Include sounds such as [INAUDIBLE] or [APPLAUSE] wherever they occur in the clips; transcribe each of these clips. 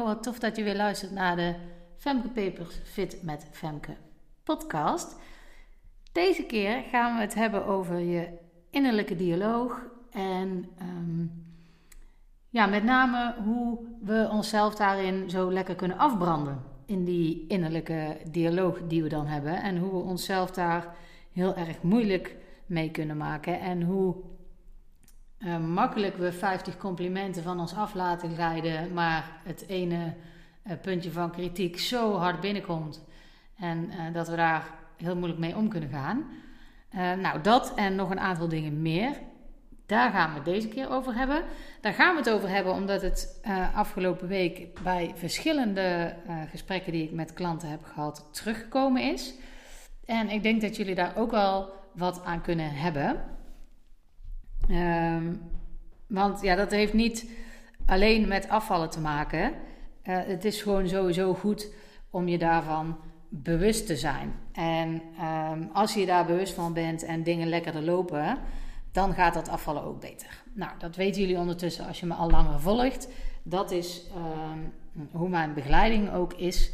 Wat tof dat je weer luistert naar de Femke Papers Fit met Femke podcast. Deze keer gaan we het hebben over je innerlijke dialoog en ehm, ja, met name hoe we onszelf daarin zo lekker kunnen afbranden in die innerlijke dialoog die we dan hebben en hoe we onszelf daar heel erg moeilijk mee kunnen maken en hoe uh, makkelijk we 50 complimenten van ons af laten glijden, maar het ene uh, puntje van kritiek zo hard binnenkomt en uh, dat we daar heel moeilijk mee om kunnen gaan. nou, dat en nog een aantal dingen meer. Daar gaan we het deze keer over hebben. Daar gaan we het over hebben omdat het afgelopen week bij verschillende gesprekken die ik met klanten heb gehad teruggekomen is. En ik denk dat jullie daar ook wel wat aan kunnen hebben. Um, want ja, dat heeft niet alleen met afvallen te maken. Uh, het is gewoon sowieso goed om je daarvan bewust te zijn. En um, als je daar bewust van bent en dingen lekkerder lopen, dan gaat dat afvallen ook beter. Nou, dat weten jullie ondertussen als je me al langer volgt. Dat is um, hoe mijn begeleiding ook is.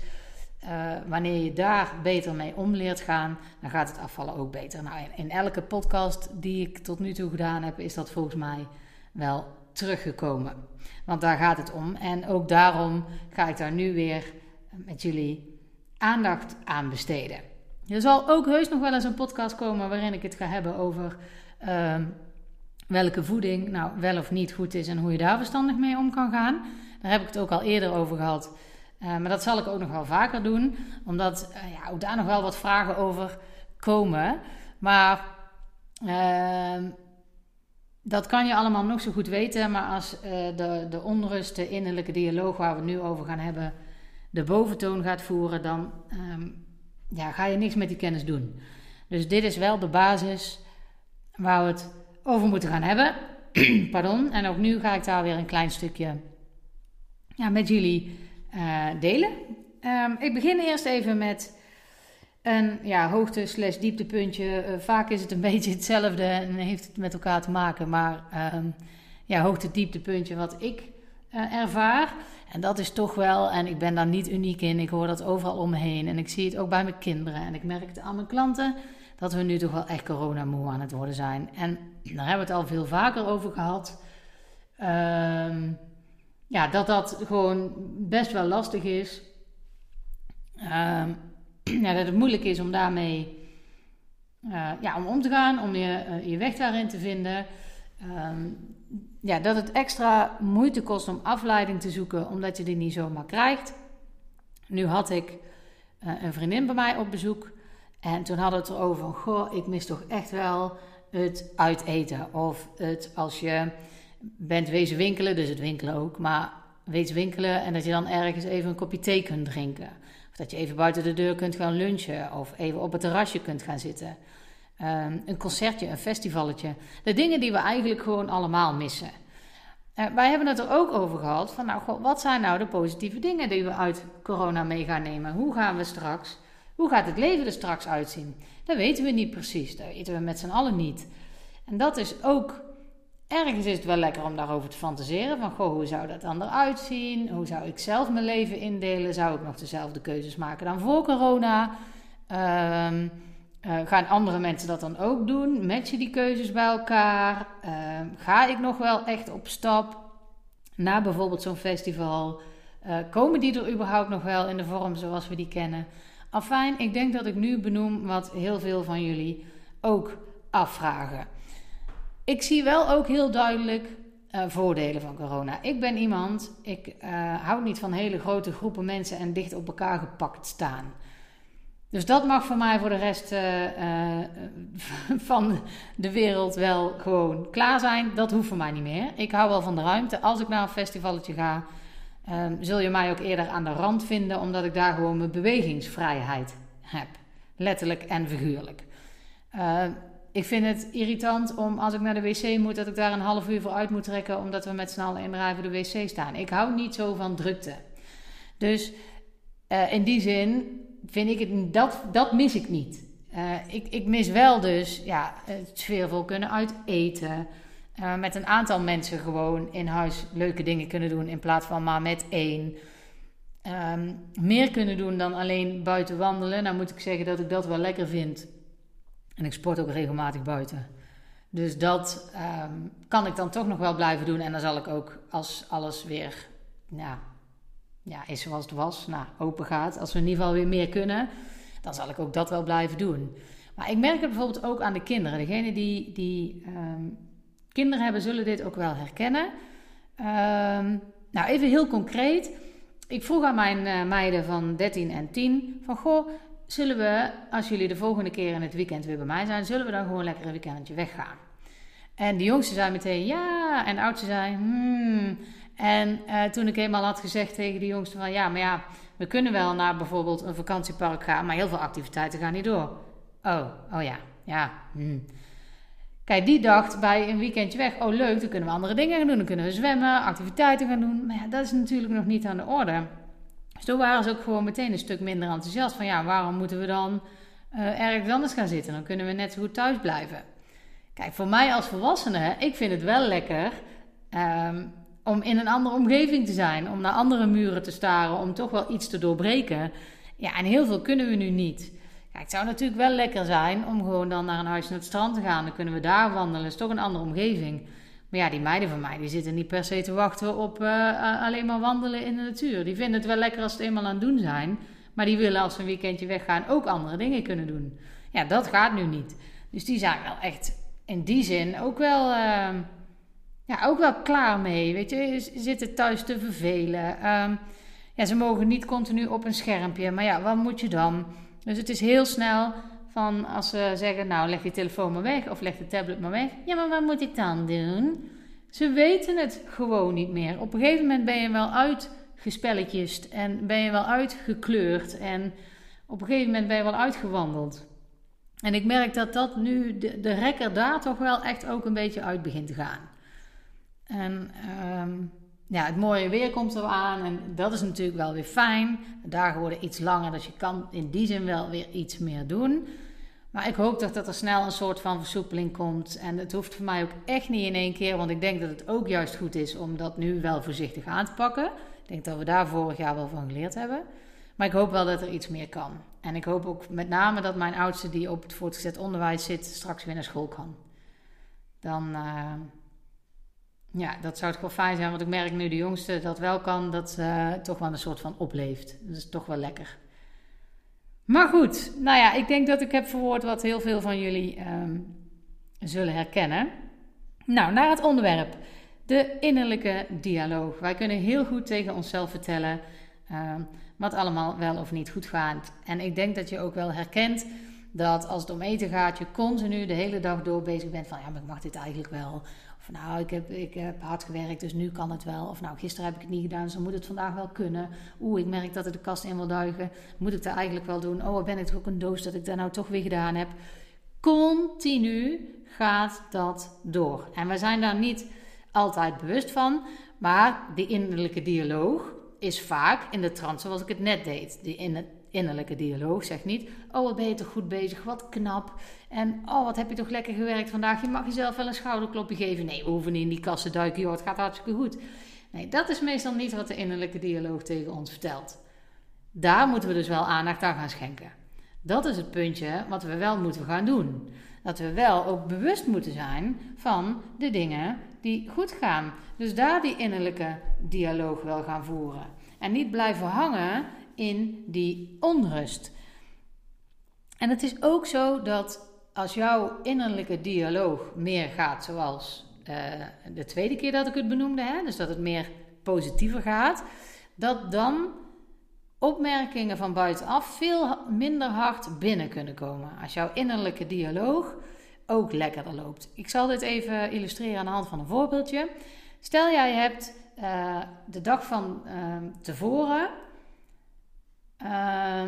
Uh, wanneer je daar beter mee om leert gaan, dan gaat het afvallen ook beter. Nou, in, elke podcast die ik tot nu toe gedaan heb, is dat volgens mij wel teruggekomen. Want daar gaat het om. En ook daarom ga ik daar nu weer met jullie aandacht aan besteden. Er zal ook heus nog wel eens een podcast komen waarin ik het ga hebben over uh, welke voeding nou wel of niet goed is en hoe je daar verstandig mee om kan gaan. Daar heb ik het ook al eerder over gehad. Uh, maar dat zal ik ook nog wel vaker doen, omdat uh, ja, ook daar nog wel wat vragen over komen. Maar ehm, dat kan je allemaal nog zo goed weten, maar als uh, de, de onrust, de innerlijke dialoog waar we het nu over gaan hebben, de boventoon gaat voeren, dan um, ja, ga je niks met die kennis doen. Dus dit is wel de basis waar we het over moeten gaan hebben. [CLEARS THROAT] Pardon. En ook nu ga ik daar weer een klein stukje ja, met jullie uh, delen. Um, ik begin eerst even met een ja, hoogte slash dieptepuntje. Uh, vaak is het een [LAUGHS] beetje hetzelfde en heeft het met elkaar te maken. Maar um, ja, hoogte dieptepuntje wat ik uh, ervaar. En dat is toch wel, en ik ben daar niet uniek in. Ik hoor dat overal om me heen. En ik zie het ook bij mijn kinderen. En ik merk het aan mijn klanten. Dat we nu toch wel echt corona-moe aan het worden zijn. En daar hebben we het al veel vaker over gehad. Um, ja, dat dat gewoon best wel lastig is. Um, [CLEARS THROAT] ja, dat het moeilijk is om daarmee uh, ja, om om te gaan, om je, uh, je weg daarin te vinden. Um, ja, dat het extra moeite kost om afleiding te zoeken, omdat je die niet zomaar krijgt. Nu had ik uh, een vriendin bij mij op bezoek. En toen hadden we het erover goh, ik mis toch echt wel het uiteten. Of het als je bent wezen winkelen, dus het winkelen ook, maar weet winkelen en dat je dan ergens even een kopje thee kunt drinken. Of dat je even buiten de deur kunt gaan lunchen of even op het terrasje kunt gaan zitten. Um, een concertje, een festivalletje. De dingen die we eigenlijk gewoon allemaal missen. Uh, wij hebben het er ook over gehad van, nou, wat zijn nou de positieve dingen die we uit corona mee gaan nemen? Hoe gaan we straks, hoe gaat het leven er straks uitzien? Dat weten we niet precies, dat weten we met z'n allen niet. En dat is ook Ergens is het wel lekker om daarover te fantaseren. Van, goh, hoe zou dat dan eruit zien? Hoe zou ik zelf mijn leven indelen? Zou ik nog dezelfde keuzes maken dan voor corona? Um, uh, gaan andere mensen dat dan ook doen? Matchen die keuzes bij elkaar? Uh, ga ik nog wel echt op stap naar bijvoorbeeld zo'n festival? Uh, komen die er überhaupt nog wel in de vorm zoals we die kennen? Afijn, ik denk dat ik nu benoem wat heel veel van jullie ook afvragen. Ik zie wel ook heel duidelijk uh, voordelen van corona. Ik ben iemand, ik uh, hou niet van hele grote groepen mensen en dicht op elkaar gepakt staan. Dus dat mag voor mij voor de rest uh, [LAUGHS] van de wereld wel gewoon klaar zijn. Dat hoeft voor mij niet meer. Ik hou wel van de ruimte. Als ik naar een festivalletje ga, um, zul je mij ook eerder aan de rand vinden, omdat ik daar gewoon mijn bewegingsvrijheid heb. Letterlijk en figuurlijk. Ik vind het irritant om als ik naar de wc moet, dat ik daar een half uur voor uit moet trekken, omdat we met z'n allen in de rij voor de wc staan. Ik hou niet zo van drukte. Dus uh, in die zin vind ik het, dat, dat mis ik niet. Uh, ik, ik mis wel dus ja, het sfeervol kunnen uiteten. uh, met een aantal mensen gewoon in huis leuke dingen kunnen doen in plaats van maar met één. Um, meer kunnen doen dan alleen buiten wandelen. Nou moet ik zeggen dat ik dat wel lekker vind. En ik sport ook regelmatig buiten. Dus dat um, kan ik dan toch nog wel blijven doen. En dan zal ik ook als alles weer ja, ja, is zoals het was, nou, open gaat. Als we in ieder geval weer meer kunnen, dan zal ik ook dat wel blijven doen. Maar ik merk het bijvoorbeeld ook aan de kinderen. Degenen die, die um, kinderen hebben, zullen dit ook wel herkennen. Um, nou, even heel concreet. Ik vroeg aan mijn uh, meiden van 13 en 10 van goh, zullen we, als jullie de volgende keer in het weekend weer bij mij zijn, zullen we dan gewoon lekker een weekendje weggaan? En de jongste zei meteen ja, en de oudste zei hmm. En uh, toen ik eenmaal had gezegd tegen de jongste van ja, maar ja, we kunnen wel naar bijvoorbeeld een vakantiepark gaan, maar heel veel activiteiten gaan niet door. Oh, oh ja, ja. Hmm. Kijk, die dacht bij een weekendje weg, oh leuk, dan kunnen we andere dingen gaan doen. Dan kunnen we zwemmen, activiteiten gaan doen. Maar ja, dat is natuurlijk nog niet aan de orde. Dus toen waren ze ook gewoon meteen een stuk minder enthousiast. Van ja, waarom moeten we dan uh, ergens anders gaan zitten? Dan kunnen we net zo goed thuis blijven. Kijk, voor mij als volwassene, ik vind het wel lekker um, om in een andere omgeving te zijn. Om naar andere muren te staren, om toch wel iets te doorbreken. Ja, en heel veel kunnen we nu niet. Kijk, het zou natuurlijk wel lekker zijn om gewoon dan naar een huis naar het strand te gaan. Dan kunnen we daar wandelen. Dat is toch een andere omgeving. Maar ja, die meiden van mij, die zitten niet per se te wachten op uh, alleen maar wandelen in de natuur. Die vinden het wel lekker als ze het eenmaal aan het doen zijn. Maar die willen als ze een weekendje weggaan ook andere dingen kunnen doen. Ja, dat gaat nu niet. Dus die zijn wel echt in die zin ook wel, uh, ja, ook wel klaar mee. Weet je, ze zitten thuis te vervelen. Um, ja, ze mogen niet continu op een schermpje. Maar ja, wat moet je dan? Dus het is heel snel als ze zeggen, nou leg je telefoon maar weg of leg de tablet maar weg. Ja, maar wat moet ik dan doen? Ze weten het gewoon niet meer. Op een gegeven moment ben je wel uitgespelletjes en ben je wel uitgekleurd en op een gegeven moment ben je wel uitgewandeld. En ik merk dat dat nu, de, de rekker daar toch wel echt ook een beetje uit begint te gaan. En um, ja, het mooie weer komt er aan en dat is natuurlijk wel weer fijn. De dagen worden iets langer, dus je kan in die zin wel weer iets meer doen. Maar ik hoop dat er snel een soort van versoepeling komt. En het hoeft voor mij ook echt niet in één keer, want ik denk dat het ook juist goed is om dat nu wel voorzichtig aan te pakken. Ik denk dat we daar vorig jaar wel van geleerd hebben. Maar ik hoop wel dat er iets meer kan. En ik hoop ook met name dat mijn oudste, die op het voortgezet onderwijs zit, straks weer naar school kan. Dan, uh, ja, dat zou het wel fijn zijn. Want ik merk nu de jongste dat wel kan, dat uh, toch wel een soort van opleeft. Dat is toch wel lekker. Maar goed, nou ja, ik denk dat ik heb verwoord wat heel veel van jullie um, zullen herkennen. Nou, naar het onderwerp. De innerlijke dialoog. Wij kunnen heel goed tegen onszelf vertellen um, wat allemaal wel of niet goed gaat. En ik denk dat je ook wel herkent dat als het om eten gaat, je continu de hele dag door bezig bent van ja, maar ik mag dit eigenlijk wel nou, ik heb, ik heb hard gewerkt, dus nu kan het wel. Of nou, gisteren heb ik het niet gedaan, dus dan moet het vandaag wel kunnen. Oeh, ik merk dat ik de kast in wil duigen. Moet ik dat eigenlijk wel doen? Oh, ben ik toch ook een doos dat ik dat nou toch weer gedaan heb. Continu gaat dat door. En we zijn daar niet altijd bewust van. Maar die innerlijke dialoog is vaak in de trant zoals ik het net deed. Die in innerlijke dialoog zegt niet: Oh, wat ben je toch goed bezig, wat knap. En oh, wat heb je toch lekker gewerkt vandaag. Je mag jezelf wel een schouderklopje geven. Nee, we hoeven niet in die kassen duiken, joh, het gaat hartstikke goed. Nee, dat is meestal niet wat de innerlijke dialoog tegen ons vertelt. Daar moeten we dus wel aandacht aan gaan schenken. Dat is het puntje wat we wel moeten gaan doen. Dat we wel ook bewust moeten zijn van de dingen die goed gaan. Dus daar die innerlijke dialoog wel gaan voeren. En niet blijven hangen in die onrust. En het is ook zo dat als jouw innerlijke dialoog meer gaat zoals uh, de tweede keer dat ik het benoemde, hè, dus dat het meer positiever gaat, dat dan opmerkingen van buitenaf veel minder hard binnen kunnen komen. Als jouw innerlijke dialoog ook lekkerder loopt. Ik zal dit even illustreren aan de hand van een voorbeeldje. Stel jij hebt uh, de dag van uh, tevoren Uh,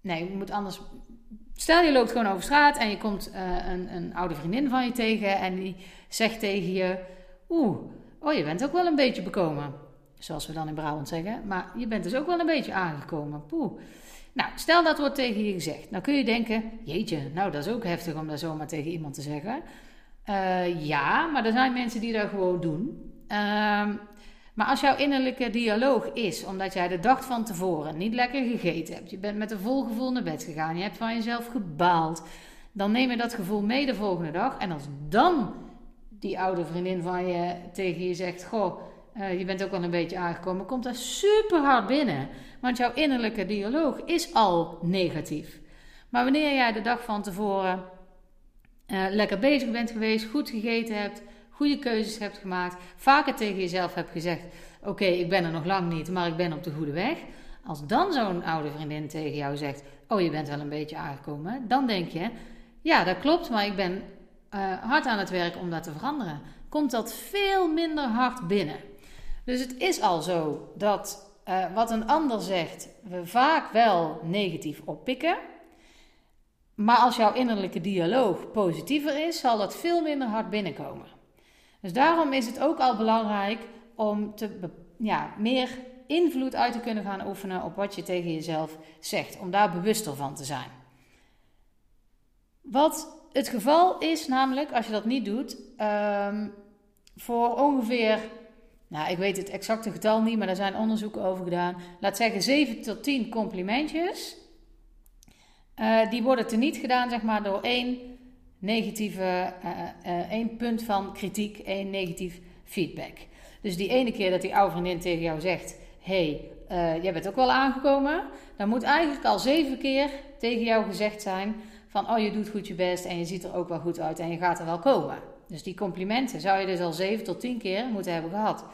nee, je moet anders. Stel je loopt gewoon over straat en je komt uh, een, een, oude vriendin van je tegen en die zegt tegen je: Oeh, oh, je bent ook wel een beetje bekomen. Zoals we dan in Brabant zeggen. Maar je bent dus ook wel een beetje aangekomen. Poeh. Nou, stel dat wordt tegen je gezegd. Dan kun je denken: Jeetje, nou dat is ook heftig om dat zomaar tegen iemand te zeggen. Uh, ja, maar er zijn mensen die dat gewoon doen. Maar als jouw innerlijke dialoog is, omdat jij de dag van tevoren niet lekker gegeten hebt, je bent met een vol gevoel naar bed gegaan, je hebt van jezelf gebaald, dan neem je dat gevoel mee de volgende dag. En als dan die oude vriendin van je tegen je zegt: Goh, uh, je bent ook al een beetje aangekomen, komt dat super hard binnen. Want jouw innerlijke dialoog is al negatief. Maar wanneer jij de dag van tevoren uh, lekker bezig bent geweest, goed gegeten hebt, goede keuzes hebt gemaakt, vaker tegen jezelf hebt gezegd: Oké, ik ben er nog lang niet, maar ik ben op de goede weg. Als dan zo'n oude vriendin tegen jou zegt: Oh, je bent wel een beetje aangekomen, dan denk je: Ja, dat klopt, maar ik ben uh, hard aan het werk om dat te veranderen. Komt dat veel minder hard binnen. Dus het is al zo dat uh, wat een ander zegt, we vaak wel negatief oppikken. Maar als jouw innerlijke dialoog positiever is, zal dat veel minder hard binnenkomen. Dus daarom is het ook al belangrijk om te, ja, meer invloed uit te kunnen gaan oefenen op wat je tegen jezelf zegt. Om daar bewuster van te zijn. Wat het geval is namelijk, als je dat niet doet, um, voor ongeveer, nou ik weet het exacte getal niet, maar daar zijn onderzoeken over gedaan. Laat zeggen 7 tot 10 complimentjes. Uh, die worden teniet gedaan, zeg maar, door één negatieve, uh, uh, één punt van kritiek, één negatief feedback. Dus die ene keer dat die oude vriendin tegen jou zegt: hey, jij bent ook wel aangekomen, dan moet eigenlijk al zeven keer tegen jou gezegd zijn: van oh je doet goed je best en je ziet er ook wel goed uit en je gaat er wel komen. Dus die complimenten zou je dus al 7 tot 10 keer moeten hebben gehad.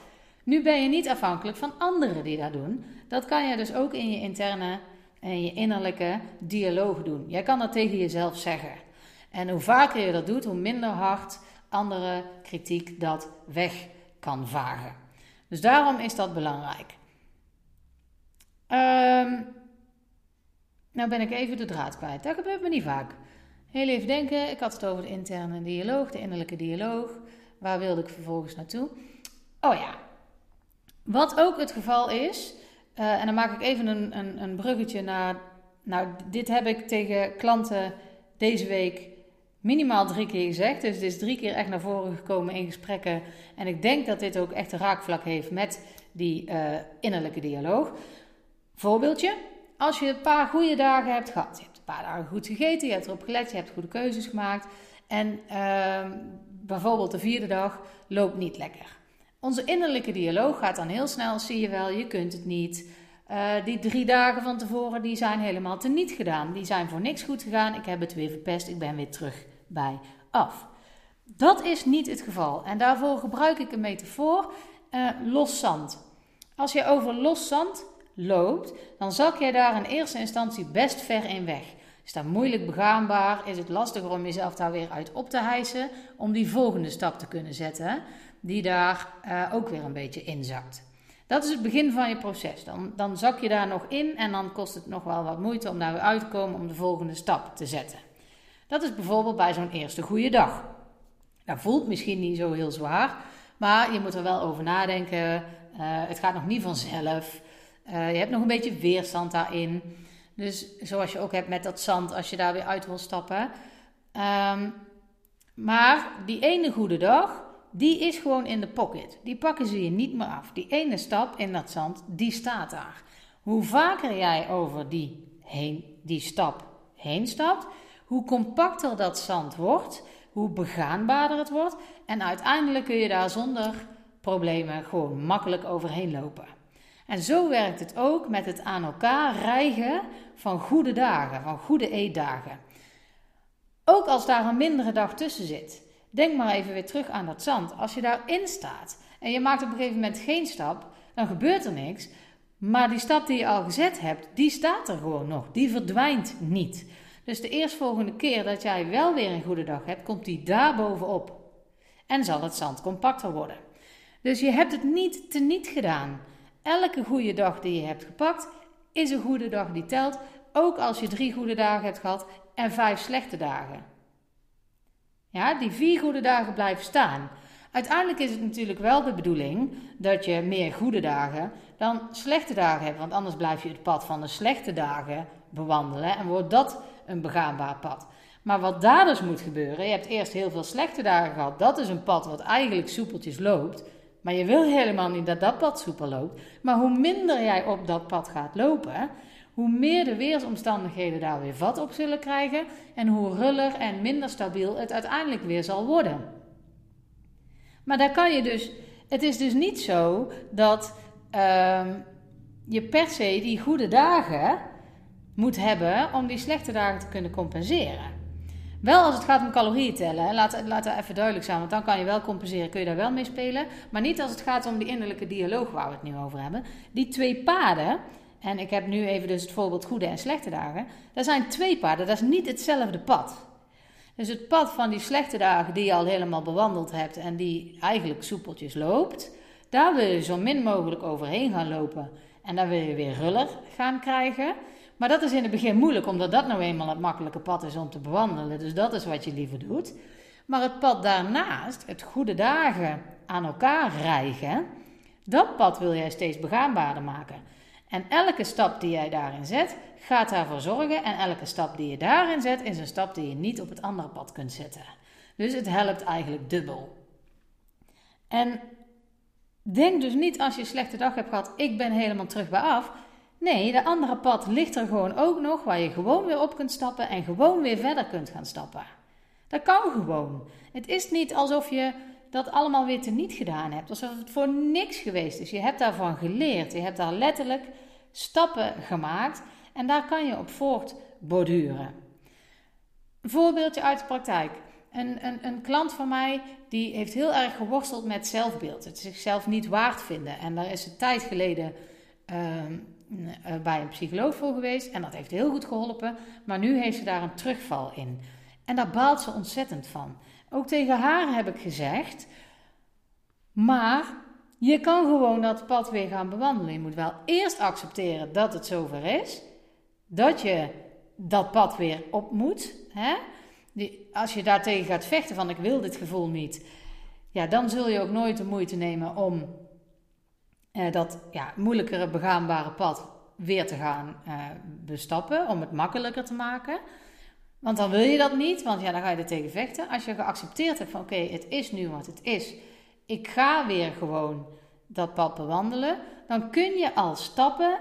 Nu ben je niet afhankelijk van anderen die dat doen. Dat kan je dus ook in je interne en je innerlijke dialoog doen. Jij kan dat tegen jezelf zeggen. En hoe vaker je dat doet, hoe minder hard andere kritiek dat weg kan vagen. Dus daarom is dat belangrijk. Um, nou ben ik even de draad kwijt. Dat gebeurt me niet vaak. Heel even denken. Ik had het over de interne dialoog, de innerlijke dialoog. Waar wilde ik vervolgens naartoe? Oh ja. Wat ook het geval is, uh, en dan maak ik even een, een, een bruggetje naar. Nou, dit heb ik tegen klanten deze week minimaal drie keer gezegd. Dus het is drie keer echt naar voren gekomen in gesprekken. En ik denk dat dit ook echt een raakvlak heeft met die uh, innerlijke dialoog. Voorbeeldje als je een paar goede dagen hebt gehad, je hebt een paar dagen goed gegeten, je hebt erop gelet, je hebt goede keuzes gemaakt en uh, bijvoorbeeld de vierde dag loopt niet lekker. Onze innerlijke dialoog gaat dan heel snel, zie je wel, je kunt het niet. Uh, die drie dagen van tevoren die zijn helemaal teniet gedaan. Die zijn voor niks goed gegaan. Ik heb het weer verpest. Ik ben weer terug bij af. Dat is niet het geval. En daarvoor gebruik ik een metafoor: uh, los zand. Als je over los zand loopt, dan zak jij daar in eerste instantie best ver in weg. Is dat moeilijk begaanbaar? Is het lastiger om jezelf daar weer uit op te hijsen? Om die volgende stap te kunnen zetten, die daar uh, ook weer een beetje inzakt. Dat is het begin van je proces. Dan, dan zak je daar nog in en dan kost het nog wel wat moeite om daar weer uit te komen om de volgende stap te zetten. Dat is bijvoorbeeld bij zo'n eerste goede dag. Dat voelt misschien niet zo heel zwaar, maar je moet er wel over nadenken. Uh, het gaat nog niet vanzelf. Uh, je hebt nog een beetje weerstand daarin. Dus zoals je ook hebt met dat zand als je daar weer uit wil stappen. Um, maar die ene goede dag, die is gewoon in de pocket. Die pakken ze je niet meer af. Die ene stap in dat zand, die staat daar. Hoe vaker jij over die, heen, die stap heen stapt, hoe compacter dat zand wordt, hoe begaanbaarder het wordt. En uiteindelijk kun je daar zonder problemen gewoon makkelijk overheen lopen. En zo werkt het ook met het aan elkaar rijgen van goede dagen, van goede eetdagen. Ook als daar een mindere dag tussen zit. Denk maar even weer terug aan dat zand. Als je daarin staat en je maakt op een gegeven moment geen stap, dan gebeurt er niks. Maar die stap die je al gezet hebt, die staat er gewoon nog. Die verdwijnt niet. Dus de eerstvolgende keer dat jij wel weer een goede dag hebt, komt die daar bovenop. En zal het zand compacter worden. Dus je hebt het niet teniet gedaan. Elke goede dag die je hebt gepakt is een goede dag die telt, ook als je drie goede dagen hebt gehad en vijf slechte dagen. Ja, die vier goede dagen blijven staan. Uiteindelijk is het natuurlijk wel de bedoeling dat je meer goede dagen dan slechte dagen hebt, want anders blijf je het pad van de slechte dagen bewandelen en wordt dat een begaanbaar pad. Maar wat daar dus moet gebeuren, je hebt eerst heel veel slechte dagen gehad. Dat is een pad wat eigenlijk soepeltjes loopt. Maar je wil helemaal niet dat dat pad soepel loopt. Maar hoe minder jij op dat pad gaat lopen, hoe meer de weersomstandigheden daar weer vat op zullen krijgen en hoe ruller en minder stabiel het uiteindelijk weer zal worden. Maar daar kan je dus, het is dus niet zo dat uh, je per se die goede dagen moet hebben om die slechte dagen te kunnen compenseren. Wel als het gaat om calorieën tellen, laat, laat dat even duidelijk zijn, want dan kan je wel compenseren, kun je daar wel mee spelen. Maar niet als het gaat om die innerlijke dialoog waar we het nu over hebben. Die twee paden, en ik heb nu even dus het voorbeeld goede en slechte dagen. Dat zijn twee paden, dat is niet hetzelfde pad. Dus het pad van die slechte dagen die je al helemaal bewandeld hebt en die eigenlijk soepeltjes loopt, daar wil je zo min mogelijk overheen gaan lopen. En daar wil je weer ruller gaan krijgen. Maar dat is in het begin moeilijk, omdat dat nou eenmaal het makkelijke pad is om te bewandelen. Dus dat is wat je liever doet. Maar het pad daarnaast, het goede dagen aan elkaar rijgen, dat pad wil jij steeds begaanbaarder maken. En elke stap die jij daarin zet, gaat daarvoor zorgen. En elke stap die je daarin zet, is een stap die je niet op het andere pad kunt zetten. Dus het helpt eigenlijk dubbel. En denk dus niet als je een slechte dag hebt gehad, ik ben helemaal terug bij af. Nee, de andere pad ligt er gewoon ook nog waar je gewoon weer op kunt stappen en gewoon weer verder kunt gaan stappen. Dat kan gewoon. Het is niet alsof je dat allemaal weer teniet gedaan hebt, alsof het voor niks geweest is. Je hebt daarvan geleerd, je hebt daar letterlijk stappen gemaakt en daar kan je op voortborduren. Een voorbeeldje uit de praktijk. Een, een, een, klant van mij die heeft heel erg geworsteld met zelfbeeld. Het zichzelf niet waard vinden. En daar is een tijd geleden ehm, eh, bij een psycholoog voor geweest. En dat heeft heel goed geholpen. Maar nu heeft ze daar een terugval in. En daar baalt ze ontzettend van. Ook tegen haar heb ik gezegd. Maar je kan gewoon dat pad weer gaan bewandelen. Je moet wel eerst accepteren dat het zover is. Dat je dat pad weer op moet. Als je daartegen gaat vechten van ik wil dit gevoel niet. Ja, dan zul je ook nooit de moeite nemen om uh, dat ja, moeilijkere begaanbare pad weer te gaan uh, bestappen. Om het makkelijker te maken. Want dan wil je dat niet, want ja, dan ga je er tegen vechten. Als je geaccepteerd hebt van oké, het is nu wat het is. Ik ga weer gewoon dat pad bewandelen. Dan kun je al stappen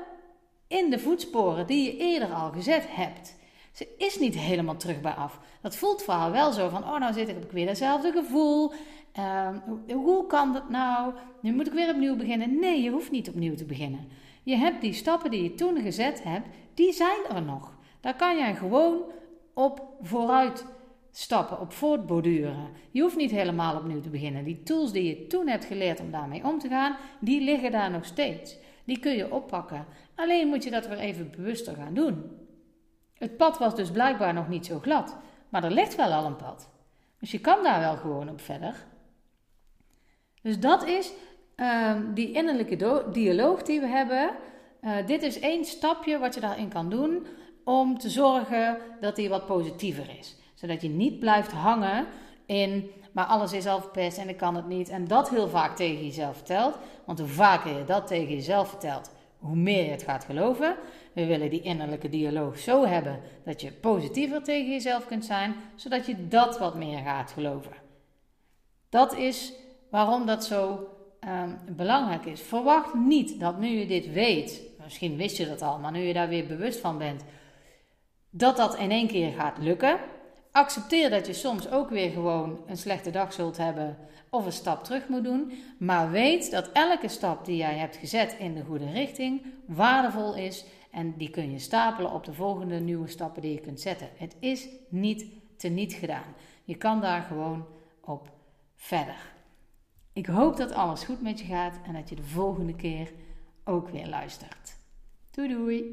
in de voetsporen die je eerder al gezet hebt. Ze is niet helemaal terug bij af. Dat voelt vooral wel zo van, oh nou zit ik op weer hetzelfde gevoel. Uh, hoe kan dat nou? Nu moet ik weer opnieuw beginnen. Nee, je hoeft niet opnieuw te beginnen. Je hebt die stappen die je toen gezet hebt, die zijn er nog. Daar kan jij gewoon op vooruit stappen, op voortborduren. Je hoeft niet helemaal opnieuw te beginnen. Die tools die je toen hebt geleerd om daarmee om te gaan, die liggen daar nog steeds. Die kun je oppakken. Alleen moet je dat weer even bewuster gaan doen. Het pad was dus blijkbaar nog niet zo glad, maar er ligt wel al een pad. Dus je kan daar wel gewoon op verder. Dus dat is um, die innerlijke dialoog die we hebben. Uh, dit is één stapje wat je daarin kan doen om te zorgen dat die wat positiever is. Zodat je niet blijft hangen in, maar alles is al verpest en ik kan het niet. En dat heel vaak tegen jezelf vertelt. Want hoe vaker je dat tegen jezelf vertelt, hoe meer je het gaat geloven. We willen die innerlijke dialoog zo hebben dat je positiever tegen jezelf kunt zijn, zodat je dat wat meer gaat geloven. Dat is waarom dat zo um, belangrijk is. Verwacht niet dat nu je dit weet, misschien wist je dat al, maar nu je daar weer bewust van bent, dat dat in één keer gaat lukken. Accepteer dat je soms ook weer gewoon een slechte dag zult hebben of een stap terug moet doen. Maar weet dat elke stap die jij hebt gezet in de goede richting waardevol is. En die kun je stapelen op de volgende nieuwe stappen die je kunt zetten. Het is niet teniet gedaan. Je kan daar gewoon op verder. Ik hoop dat alles goed met je gaat en dat je de volgende keer ook weer luistert. Doei doei!